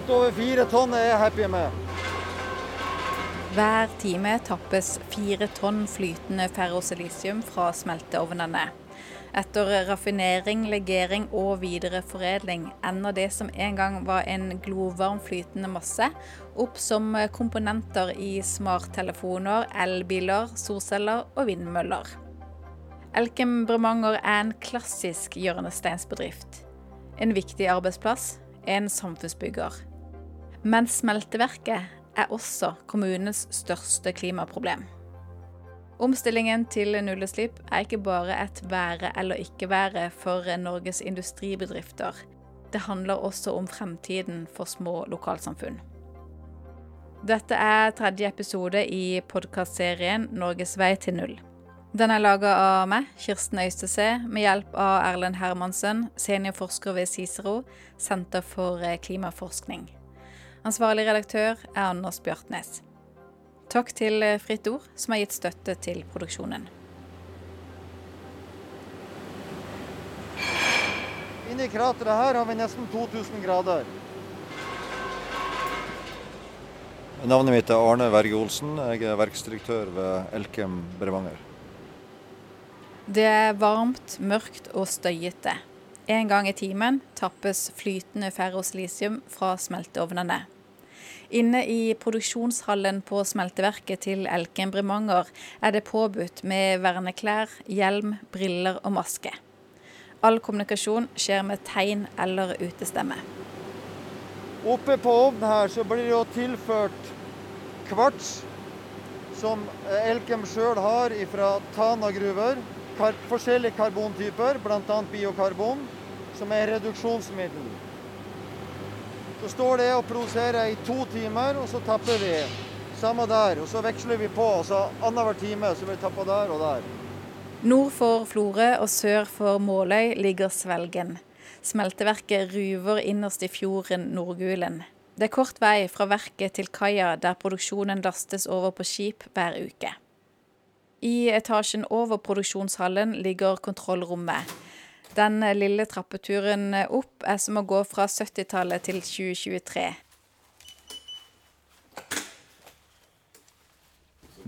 Alt over fire tonn er jeg happy med. Hver time tappes fire tonn flytende ferrosilisium fra smelteovnene. Etter raffinering, legering og videreforedling ender det som en gang var en glovarm flytende masse, opp som komponenter i smarttelefoner, elbiler, solceller og vindmøller. Elkem Bremanger er en klassisk hjørnesteinsbedrift. En viktig arbeidsplass, en samfunnsbygger. Men smelteverket er også kommunens største klimaproblem. Omstillingen til nullutslipp er ikke bare et være eller ikke være for Norges industribedrifter. Det handler også om fremtiden for små lokalsamfunn. Dette er tredje episode i podkastserien 'Norges vei til null'. Den er laga av meg, Kirsten Øystese, med hjelp av Erlend Hermansen, seniorforsker ved Cicero, Senter for klimaforskning. Ansvarlig redaktør er Anders Bjartnes. Takk til Fritt Ord, som har gitt støtte til produksjonen. Inni krateret her har vi nesten 2000 grader. Navnet mitt er Arne Verge Olsen. Jeg er verksdirektør ved Elkem Brevanger. Det er varmt, mørkt og støyete. En gang i timen tappes flytende ferrosilisium fra smelteovnene. Inne i produksjonshallen på smelteverket til Elkem Bremanger er det påbudt med verneklær, hjelm, briller og maske. All kommunikasjon skjer med tegn eller utestemme. Oppe på ovnen her så blir det tilført kvarts, som Elkem sjøl har fra Tana gruver. Kar forskjellige karbontyper, bl.a. biokarbon som er reduksjonsmiddel. Så står det og produserer i to timer, og så tapper vi. Samme der. Og så veksler vi på. og så Annenhver time så blir det tappa der og der. Nord for Florø og sør for Måløy ligger Svelgen. Smelteverket ruver innerst i fjorden Nordgulen. Det er kort vei fra verket til kaia, der produksjonen lastes over på skip hver uke. I etasjen over produksjonshallen ligger kontrollrommet. Den lille trappeturen opp er som å gå fra 70-tallet til 2023.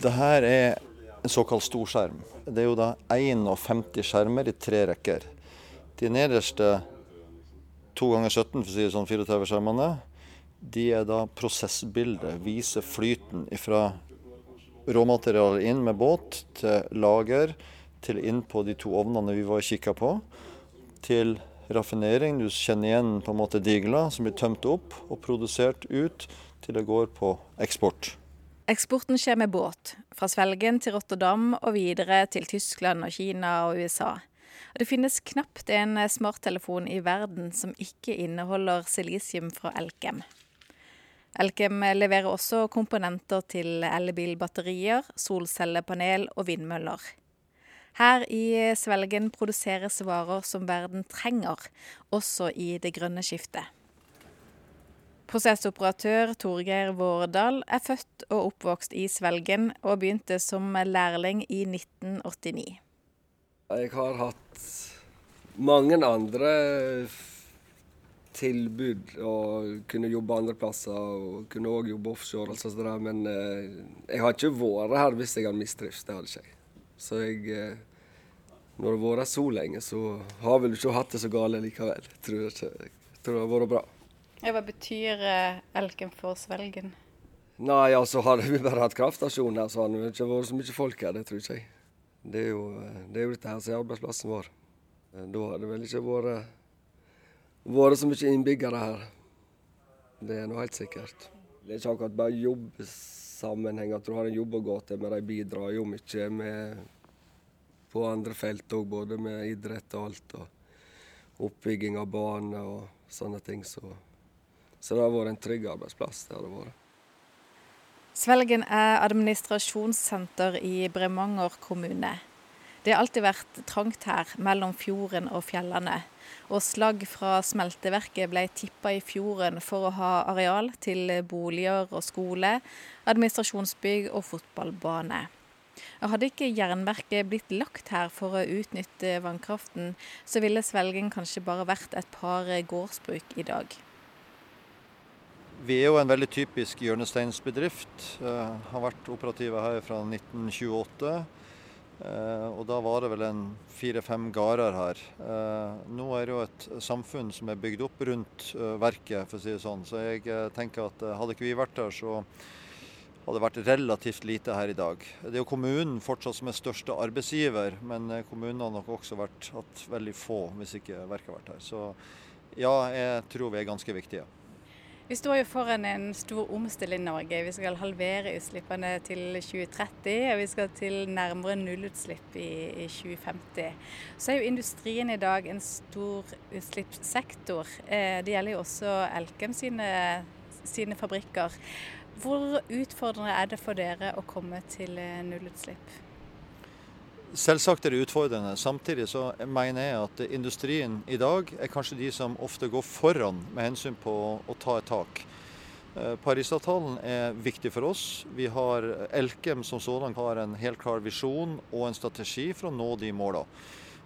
Det her er en såkalt storskjerm. Det er jo da 51 skjermer i tre rekker. De nederste 2 ganger 17, for å si det sånn 34 skjermene, de er da prosessbildet. Viser flyten fra råmaterialet inn med båt til lager, til inn på de to ovnene vi var og kikka på til raffinering. Du kjenner igjen på en måte digla som blir tømt opp og produsert ut til det går på eksport. Eksporten skjer med båt, fra Svelgen til Rotterdam og videre til Tyskland og Kina og USA. Det finnes knapt en smarttelefon i verden som ikke inneholder silisium fra Elkem. Elkem leverer også komponenter til elbilbatterier, solcellepanel og vindmøller. Her i Svelgen produseres varer som verden trenger, også i det grønne skiftet. Prosessoperatør Torgeir Vårdal er født og oppvokst i Svelgen, og begynte som lærling i 1989. Jeg har hatt mange andre tilbud og kunne jobbe andre plasser. Og kunne òg jobbe offshore, altså men eh, jeg har ikke vært her hvis jeg har mistrivst. Det hadde ikke jeg. Så jeg eh, Når det har vært så lenge, så har vel ikke hatt det så galt likevel. Jeg tror, jeg tror det har vært bra. Ja, hva betyr eh, Elken for Svelgen? Nei, altså hadde vi bare hatt kraftstasjon her, så hadde det ikke vært så mye folk her. Det tror ikke jeg. Det er jo, eh, det er jo dette her som er arbeidsplassen vår. Da hadde det vel ikke vært, vært så mye innbyggere her. Det er nå helt sikkert. Det er ikke akkurat bare jobbsammenheng at du har en jobb å gå til, men de bidrar jo mye med på andre felt òg, både med idrett og alt. Og oppbygging av bane og sånne ting. Så, så det har vært en trygg arbeidsplass. det har det vært. Svelgen er administrasjonssenter i Bremanger kommune. Det har alltid vært trangt her, mellom fjorden og fjellene. Og slagg fra smelteverket ble tippa i fjorden for å ha areal til boliger og skole, administrasjonsbygg og fotballbane. Hadde ikke jernverket blitt lagt her for å utnytte vannkraften, så ville Svelgen kanskje bare vært et par gårdsbruk i dag. Vi er jo en veldig typisk hjørnesteinsbedrift. Uh, har vært operative her fra 1928. Uh, og da var det vel en fire-fem gårder her. Uh, nå er det jo et samfunn som er bygd opp rundt verket, for å si det sånn. Så jeg tenker at hadde ikke vi vært der, så hadde det vært relativt lite her i dag. Det er jo kommunen fortsatt som er største arbeidsgiver, men kommunen har nok også vært hatt veldig få hvis ikke verket har vært her. Så ja, jeg tror vi er ganske viktige. Vi står jo foran en stor omstilling i Norge. Vi skal halvere utslippene til 2030, og vi skal til nærmere nullutslipp i, i 2050. Så er jo industrien i dag en stor utslippssektor. Eh, det gjelder jo også Elkem sine, sine fabrikker. Hvor utfordrende er det for dere å komme til eh, nullutslipp? Selvsagt er det utfordrende. Samtidig så mener jeg at industrien i dag er kanskje de som ofte går foran med hensyn på å ta et tak. Eh, Parisavtalen er viktig for oss. Vi har Elkem som sådan har en helt klar visjon og en strategi for å nå de målene.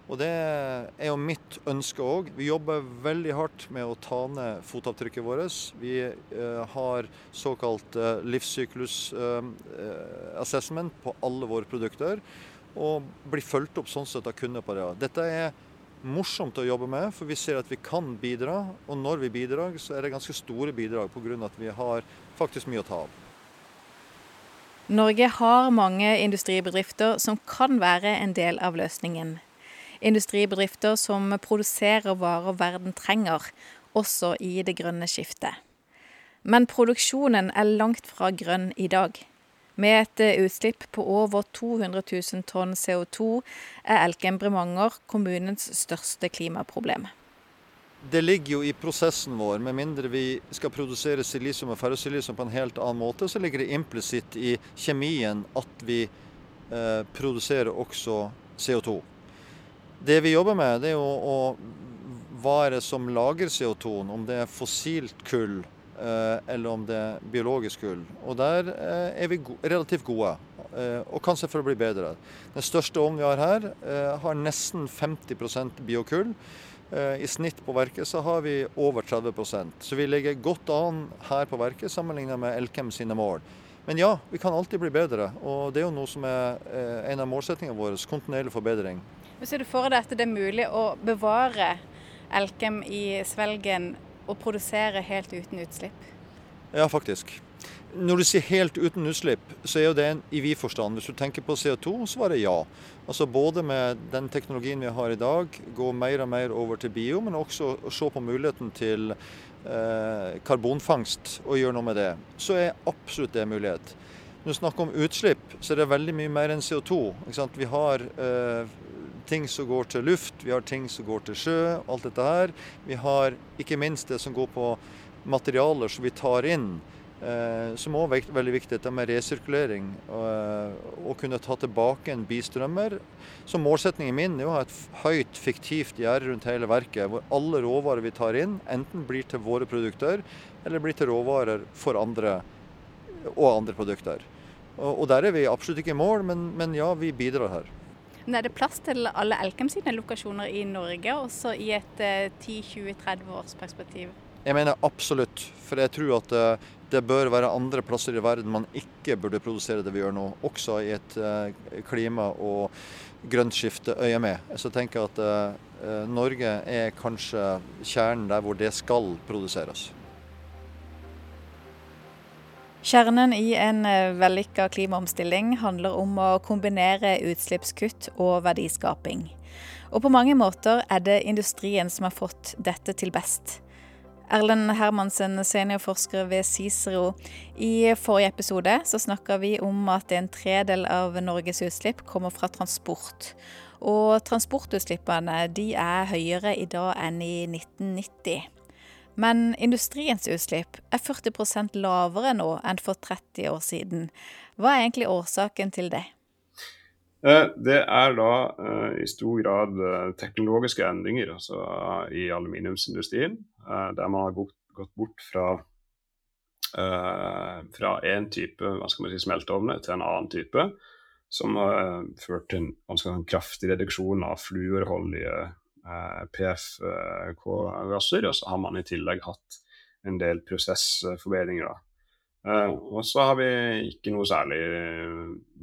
Og Det er jo mitt ønske òg. Vi jobber veldig hardt med å ta ned fotavtrykket vårt. Vi uh, har såkalt livssyklus livssyklusassessment uh, på alle våre produkter og bli fulgt opp sånn sett av kunder på det. Dette er morsomt å jobbe med, for vi ser at vi kan bidra. Og når vi bidrar, så er det ganske store bidrag pga. at vi har faktisk mye å ta av. Norge har mange industribedrifter som kan være en del av løsningen. Industribedrifter som produserer varer verden trenger, også i det grønne skiftet. Men produksjonen er langt fra grønn i dag. Med et eh, utslipp på over 200 000 tonn CO2 er Elkem Bremanger kommunens største klimaproblem. Det ligger jo i prosessen vår. Med mindre vi skal produsere silisium og ferrosilisium på en helt annen måte, så ligger det implisitt i kjemien at vi eh, produserer også CO2. Det vi jobber med, det er jo å hva er det som lager CO2-en, om det er fossilt kull eller om det er biologisk gull. Og der eh, er vi relativt gode, eh, og kan selvfølgelig bli bedre. Den største ovnen vi har her, har nesten 50% biokull. I snitt på verket så har vi over 30% Så vi ligger godt an her på verket sammenlignet med Elkem sine mål. Men ja, vi kan alltid bli bedre, og det er jo noe som er en av målsettingene våre. Kontinuerlig forbedring. Ser du for deg at det er mulig å bevare Elkem i Svelgen å produsere helt uten utslipp? Ja, faktisk. Når du sier helt uten utslipp, så er jo det i vid forstand. Hvis du tenker på CO2, så var det ja. Altså Både med den teknologien vi har i dag, gå mer og mer over til bio, men også se på muligheten til eh, karbonfangst og gjøre noe med det. Så er absolutt det en mulighet. Når du snakker om utslipp, så er det veldig mye mer enn CO2. Vi har eh, ting som går til luft, vi har ting som går til sjø, alt dette her. Vi har ikke minst det som går på materialer som vi tar inn. Eh, som òg er veldig viktig, dette med resirkulering. Å eh, kunne ta tilbake en bistrømmer. Så målsettingen min er å ha et høyt fiktivt gjerde rundt hele verket, hvor alle råvarer vi tar inn, enten blir til våre produkter, eller blir til råvarer for andre og andre produkter. Og, og der er vi absolutt ikke i mål, men, men ja, vi bidrar her. Men er det plass til alle Elkem sine lokasjoner i Norge, også i et 10-20-30 eh, års perspektiv? Jeg mener absolutt. For jeg tror at eh, det bør være andre plasser i verden man ikke burde produsere det vi gjør nå. Også i et eh, klima- og grønt skifte øye med. Så jeg tenker at Norge er kanskje kjernen der hvor det skal produseres. Kjernen i en eh, vellykka klimaomstilling handler om å kombinere utslippskutt og verdiskaping. Og på mange måter er det industrien som har fått dette til best. Erlend Hermansen, seniorforsker ved Cicero. I forrige episode så snakka vi om at en tredel av Norges utslipp kommer fra transport. Og transportutslippene de er høyere i dag enn i 1990. Men industriens utslipp er 40% lavere nå enn for 30 år siden. Hva er egentlig årsaken til det? Eh, det er da uh, i stor grad uh, teknologiske endringer altså, i aluminiumsindustrien. der man har gått, bort fra fra én type hva skal man si, smelteovner til en annen type, som har ført til en sånn kraftig reduksjon av fluorholdige PFK-gasser. Og så har man i tillegg hatt en del prosessforbedringer. da. og så har vi ikke noe særlig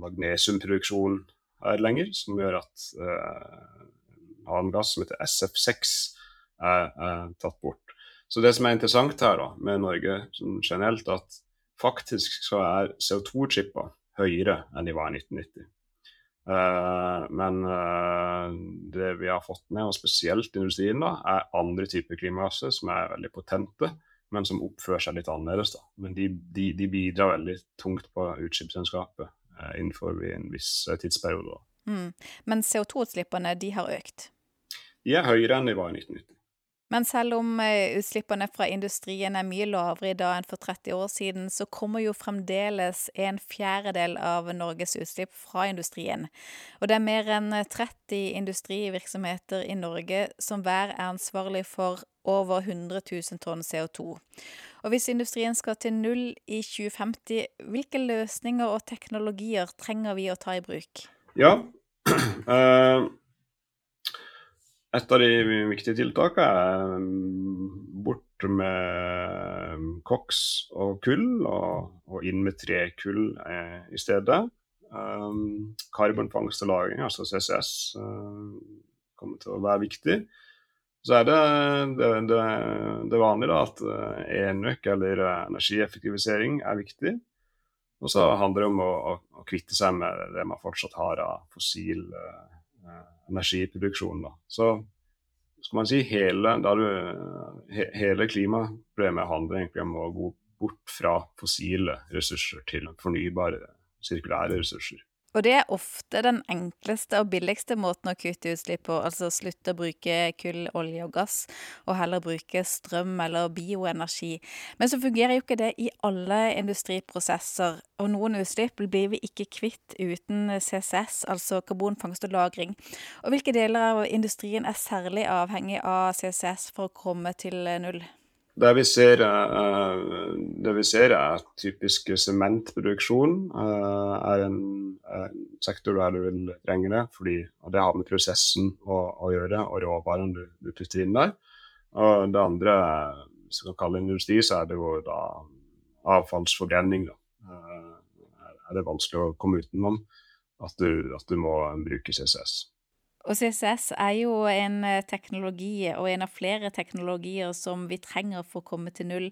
magnesiumproduksjon her lenger, som gjør at en annen gass som heter SF6 er, er, tatt bort. Så det som er interessant her da, med Norge generelt, at faktisk så er CO2-chipper høyere enn de var i 1990. Uh, men uh, det vi har fått ned, og spesielt industrien, da, er andre typer klimagasser som er veldig potente, men som oppfører seg litt annerledes. da. Men de, de, de bidrar veldig tungt på utslippsregnskapet uh, innenfor en viss tidsperiode. Mm. Men CO2-utslippene de har økt? De er høyere enn de var i 1990. Men selv om eh, utslippene fra industrien er mye lavere i dag enn for 30 år siden, så kommer jo fremdeles en fjerdedel av Norges utslipp fra industrien. Og det er mer enn 30 industrivirksomheter i Norge som hver er ansvarlig for over 100 000 tonn CO2. Og hvis industrien skal til null i 2050, hvilke løsninger og teknologier trenger vi å ta i bruk? Ja, uh et av de viktige tiltakene er um, bort med koks og kull, og, og inn med trekull eh, i stedet. Um, karbonfangst og -lagring, altså CCS, uh, kommer til å være viktig. Så er det det, det, det vanlige da, at uh, enøk eller energieffektivisering er viktig. Og så handler det om å, å, å, kvitte seg med det man fortsatt har av fossil uh, energiproduksjon. Da. Så skal man si hele, du, he, hele klimaproblemet handler egentlig om å gå bort fra fossile ressurser til fornybare, sirkulære ressurser. Og det er ofte den enkleste og billigste måten å kutte utslipp på, altså slutte å bruke kull, olje og gass, og heller bruke strøm eller bioenergi. Men så fungerer jo ikke det i alle industriprosesser, og noen utslipp blir vi ikke kvitt uten CCS, altså karbonfangst og -lagring. Og hvilke deler av industrien er særlig avhengig av CCS for å komme til null? Det vi ser, eh, det vi ser er typisk sementproduksjon uh, er en, en, sektor der du vil trenge det. Fordi, det har med prosessen å, å gjøre, og råvaren du, du, putter inn der. Og det andre, hvis vi kan kalle industri, så er det jo da avfallsforbrenning. Da. Uh, er det vanskelig å komme utenom at du, at du må bruke CCS. Og CCS er jo en eh, teknologi, og en av flere teknologier som vi trenger for å komme til null,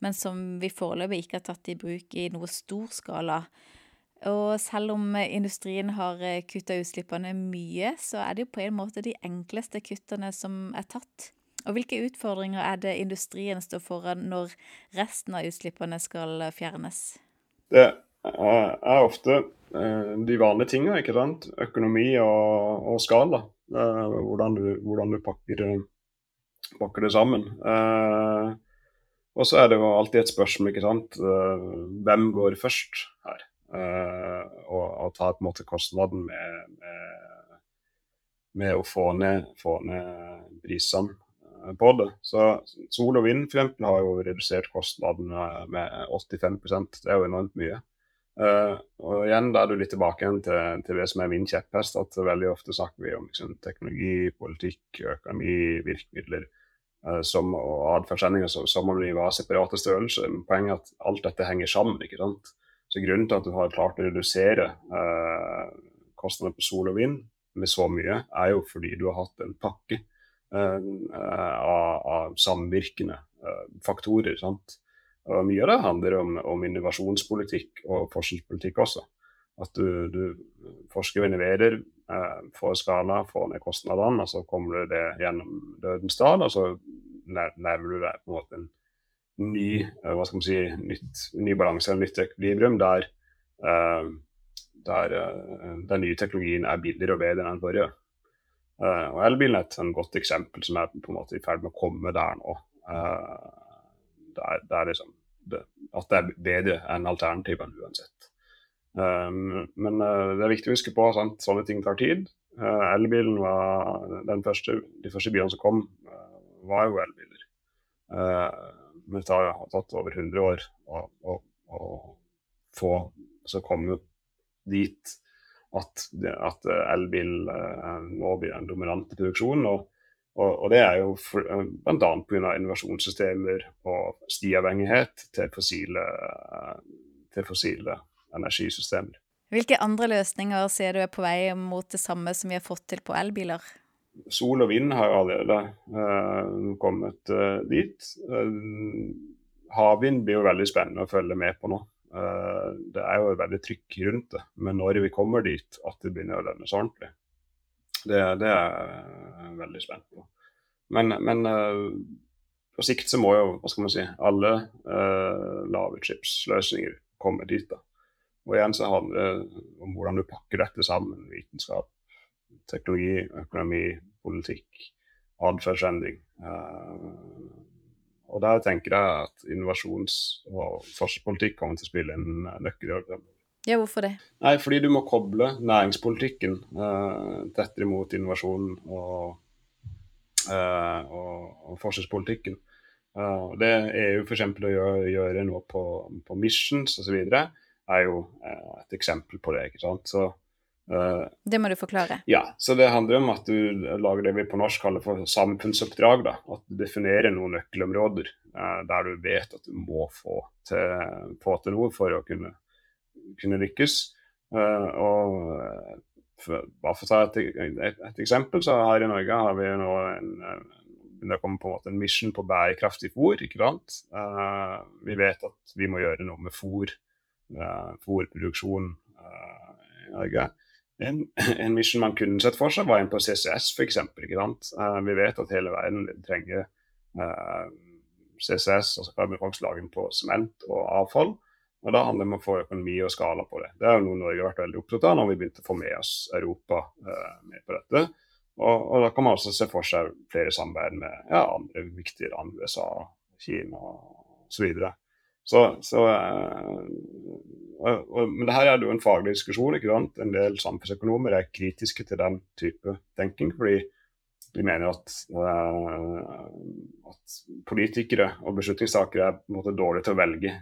men som vi foreløpig ikke har tatt i bruk i noe stor skala. Og selv om industrien har eh, kutta utslippene mye, så er det jo på en måte de enkleste kuttene som er tatt. Og hvilke utfordringer er det industrien står foran når resten av utslippene skal fjernes? Det er ofte eh, de vanlige tingene. ikke sant? Økonomi og, og skala. Eh, hvordan du, hvordan du pakker, pakker, det sammen. Eh, og så er det jo alltid et spørsmål, ikke sant. Hvem går først her? Og, og tar på en måte kostnaden med, med, med å få ned, få ned prisene på det. Så Sol og vind for eksempel, har jo redusert kostnadene med 85% Det er jo enormt mye. Uh, og igjen da er du litt tilbake til, til, det som er min kjepphest, at veldig ofte snakker vi om liksom, teknologi, politikk, økonomi, virkemidler uh, som, og atferdsendringer som, om de var separate størrelser. Poenget er at alt dette henger sammen. ikke sant? Så Grunnen til at du har klart å redusere uh, kostnader på sol og vind med så mye, er jo fordi du har hatt en pakke av, av, samvirkende faktorer. sant? Og mye av det handler om, om innovasjonspolitikk og forskningspolitikk også. At du, du forsker og innoverer, eh, får skala, får ned kostnadene, og så kommer du det gjennom dødens dal, og så nærmer du deg på en måte en ny eh, hva skal man si, nytt, ny balanse, en nytt ekvilibrium, der, eh, der uh, den nye teknologien er billigere og bedre enn den forrige. Eh, og Elbilen er et godt eksempel som er på en måte i ferd med å komme der nå. Eh, det er, er liksom at det er bedre enn alternativene uansett. Um, men uh, det er viktig å huske på at sånne ting tar tid. Uh, elbilen var den første, De første bilene som kom, uh, var jo elbiler. men det har tatt over 100 år å, få så komme dit at, at elbil nå blir en dominant produksjon. og Og, og det er jo bl.a. pga. innovasjonssystemer og stiavhengighet til fossile, til fossile energisystemer. Hvilke andre løsninger ser du er på vei mot det samme som vi har fått til på elbiler? Sol og vind har allerede uh, kommet uh, dit. Uh, havvind blir jo veldig spennende å følge med på nå. det er jo veldig trykk rundt det, men når vi kommer dit at det begynner å lønne seg ordentlig, det, det, er jeg veldig spent på. Men, men på sikt så må jo hva skal man si, alle lavutslippsløsninger komme dit. da. Og igjen så handler det om hvordan du pakker dette sammen. Vitenskap, teknologi, økonomi, politikk, atferdsendring. Uh, og der tenker jeg at innovasjons- og forskningspolitikk kommer til å spille en nøkkelrolle. Ja, hvorfor det? Nei, Fordi du må koble næringspolitikken eh, tettere mot innovasjon og, eh, og, og forskningspolitikken. Uh, det EU f.eks. å gjøre, nå på, på missions osv er jo eh, et eksempel på det. ikke sant? Så, uh, det må du forklare. Ja, så det handler om at du lager det vi på norsk kaller for samfunnsoppdrag. da, At du definerer noen nøkkelområder uh, der du vet at du må få til, få til noe for å kunne, kunne lykkes. Uh, og for, bare for å ta et, et, et, eksempel, så her i Norge har vi nå en det kommer på en måte en mission på bærekraftig fôr. ikke sant? Uh, vi vet at vi må gjøre noe med fôr uh, fôrproduksjon uh, i Norge. En, en, mission man kunne sett for seg, var en på CCS f.eks. Uh, vi vet at hele verden trenger CCS, altså karbonfangstlagring på sement og avfall. Og Da handler det om å få økonomi og skala på det. Det er jo noe Norge har vært veldig opptatt av når vi begynte å få med oss Europa eh, med på dette. Og, og, Da kan man også se for seg flere samarbeid med ja, andre viktige land, USA, Kina osv. Så, så, og, Men det her er jo en faglig diskusjon. ikke sant? En del samfunnsøkonomer er kritiske til den type tenking. fordi de mener at, uh, at politikere og beslutningstakere er på en måte dårlige til å velge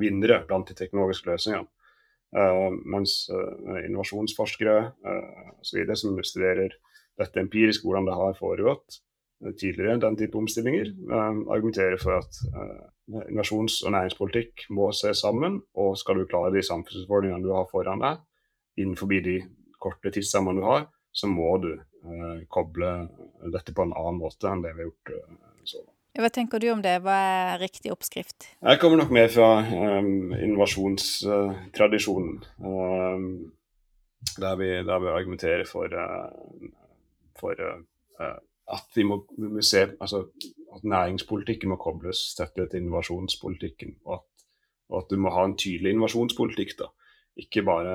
vinnere blant de teknologiske løsningene. mens innovasjonsforskere uh, osv. som studerer dette empirisk, hvordan det har foregått tidligere, den type omstillinger, argumenterer for at innovasjons- og næringspolitikk må se sammen. Og skal du klare de samfunnsutfordringene du har foran deg innenfor de korte tidsrammene du har, så må du eh, koble dette på en annen måte enn det vi har gjort eh, så langt. Hva tenker du om det? Hva er riktig oppskrift? Jeg kommer nok med fra um, innovasjonstradisjonen. Um, der, der, vi, argumenterer for, uh, for uh, at må se altså, at næringspolitikken må kobles tettere til innovasjonspolitikken. Og at, og at, du må ha en tydelig innovasjonspolitikk. da. Ikke bare,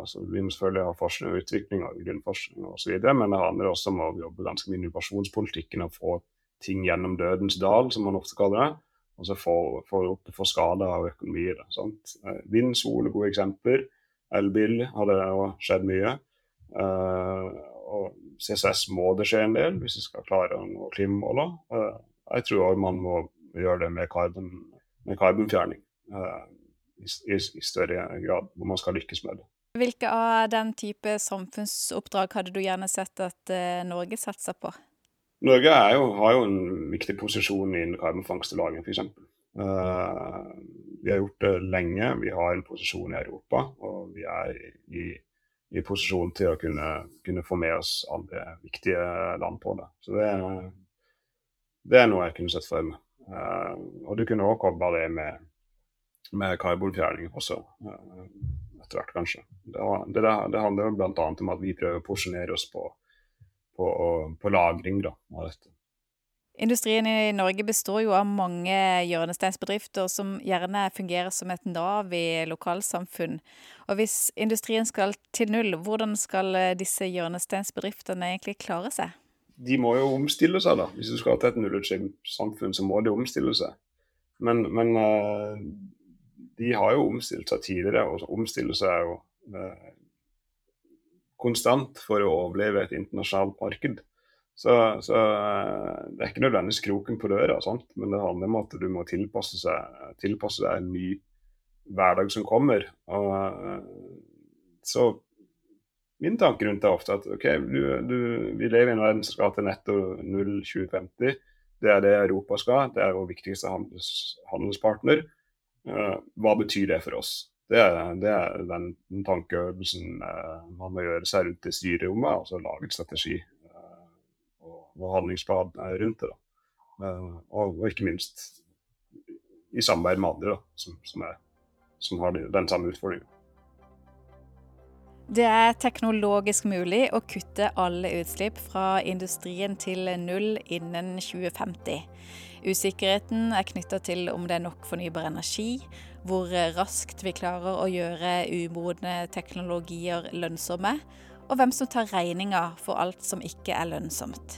altså, Vi må selvfølgelig ha forskning og utvikling og grunnforskning osv., men det handler også om å jobbe ganske med innovasjonspolitikken og få ting gjennom dødens dal, som man ofte kaller det. Og så får, få opp for skala av økonomier. Sant? Eh, vind, sol er gode eksempler. Elbil har det skjedd mye. Uh, og CCS må det skje en del hvis vi skal klare å nå klimamålene. Uh, jeg tror òg man må gjøre det med, karbon, med karbonfjerning i, i, i, større grad, hvor man skal lykkes med det. Hvilke av den type samfunnsoppdrag hadde du gjerne sett at Norge satser på? Norge jo, har jo en viktig posisjon innen karbonfangst og -lagring, f.eks. Uh, vi har gjort det lenge. Vi har en posisjon i Europa, og vi er i, i posisjon til å kunne, kunne, få med oss alle viktige land på det. Så det er det er noe jeg kunne sett for meg. Uh, og du kunne òg kobla det med, med karbonfjerning også, uh, etter hvert, kanskje. Det, det, det handler bl.a. om at vi prøver å porsjonere oss på, på, på lagring da, av dette. Industrien i Norge består jo av mange hjørnesteinsbedrifter som gjerne fungerer som et nav i lokalsamfunn. Og hvis industrien skal til null, hvordan skal disse hjørnesteinsbedriftene egentlig klare seg? de må jo omstille seg, da. Hvis du skal til et nullutslippssamfunn, så må de omstille seg. Men, men uh, de har jo omstilt seg tidligere, og omstille seg jo uh, konstant for å overleve et internasjonalt marked. Så, så uh, det er ikke nødvendigvis kroken på døra, sant? men det handler om at du må tilpasse, seg, tilpasse deg en ny hverdag som kommer. Og, så min tanke rundt det er ofte at ok, du, du, vi lever i en verden som skal til netto null 2050. Det er det Europa skal. Det er vår viktigste handels, handelspartner. Uh, hva betyr det for oss? Det er, det er den, den tankeøvelsen uh, man må gjøre seg rundt i styrerommet, altså lage en strategi uh, og, og handlingsplan rundt det. Og, og, ikke minst i samarbeid med andre da, som, som, er, som har den samme utfordringen. Det er teknologisk mulig å kutte alle utslipp fra industrien til null innen 2050. Usikkerheten er knytta til om det er nok fornybar energi, hvor raskt vi klarer å gjøre umodne teknologier lønnsomme, og hvem som tar regninga for alt som ikke er lønnsomt.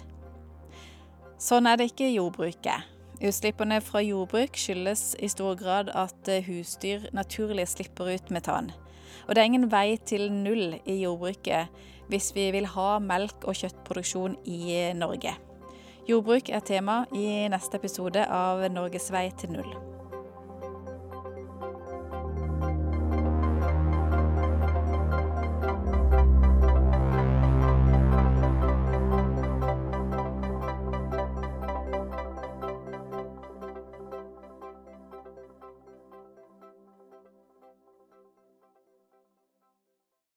Sånn er det ikke i jordbruket. Utslippene fra jordbruk skyldes i stor grad at husdyr naturlig slipper ut metan. Og det er ingen vei til null i jordbruket hvis vi vil ha melk- og kjøttproduksjon i Norge. Jordbruk er tema i neste episode av Norges vei til null.